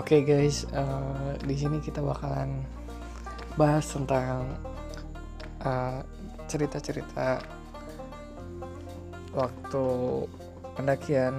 Oke guys, uh, di sini kita bakalan bahas tentang uh, cerita-cerita waktu pendakian.